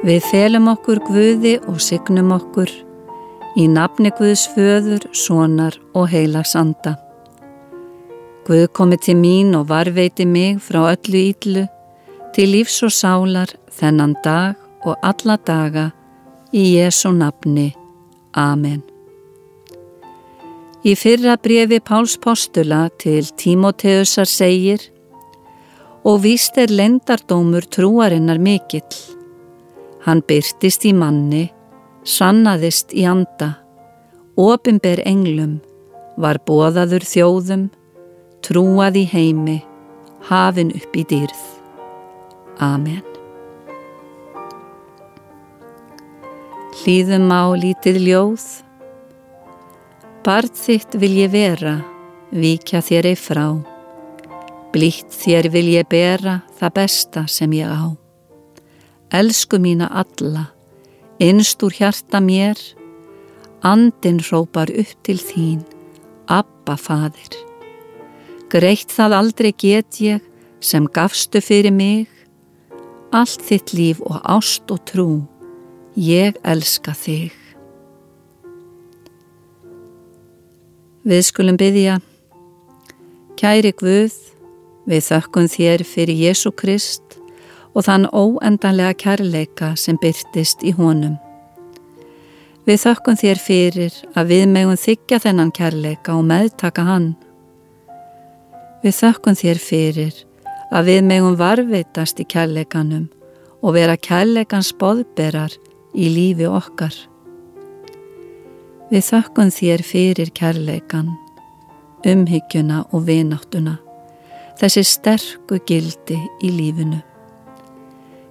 Við felum okkur Guði og signum okkur í nafni Guðs föður, sonar og heilags anda. Guð komi til mín og varveiti mig frá öllu íllu til lífs og sálar þennan dag og alla daga í Jésu nafni. Amen. Í fyrra brefi Páls postula til Tímoteusar segir og víst er lendardómur trúarinnar mikill Hann byrtist í manni, sannaðist í anda, ofinber englum, var bóðaður þjóðum, trúað í heimi, hafin upp í dýrð. Amen. Hlýðum á lítið ljóð, Bart þitt vil ég vera, vikja þér ei frá, blítt þér vil ég bera það besta sem ég á elsku mína alla, innst úr hjarta mér, andin rópar upp til þín, Abba fadir. Greitt það aldrei get ég sem gafstu fyrir mig, allt þitt líf og ást og trú, ég elska þig. Við skulum byggja, kæri Guð, við þökkum þér fyrir Jésu Krist, og þann óendanlega kærleika sem byrtist í honum. Við þökkum þér fyrir að við megum þykja þennan kærleika og meðtaka hann. Við þökkum þér fyrir að við megum varveitast í kærleikanum og vera kærleikans boðberar í lífi okkar. Við þökkum þér fyrir kærleikan, umhyggjuna og vináttuna, þessi sterku gildi í lífinu.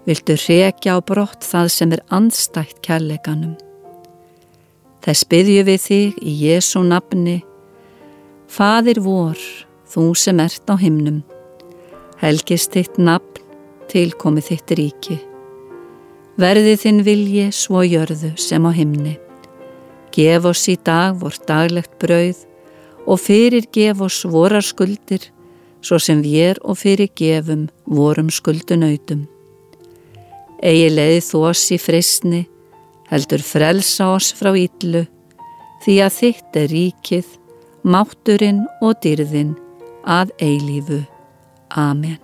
Viltu rekja á brott það sem er andstætt kærleikanum. Þess byrju við þig í Jésu nafni, Fadir vor, þú sem ert á himnum, helgist þitt nafn, tilkomið þitt ríki. Verði þinn vilji svo jörðu sem á himni. Gef oss í dag vort daglegt brauð og fyrir gef oss vorar skuldir, svo sem við er og fyrir gefum vorum skuldunautum Egi leiði þú oss í frisni, heldur frelsa oss frá yllu, því að þitt er ríkið, mátturinn og dyrðin að eilífu. Amen.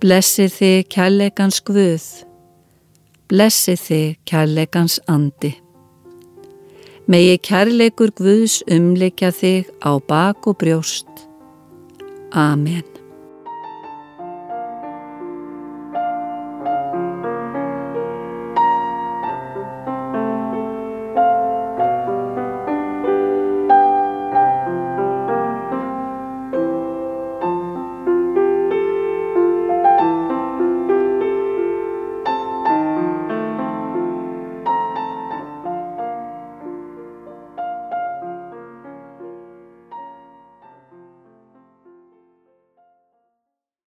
Blessi þig kærleikans Guð, blessi þig kærleikans andi. Megi kærleikur Guðs umleikja þig á bak og brjóst. Amen.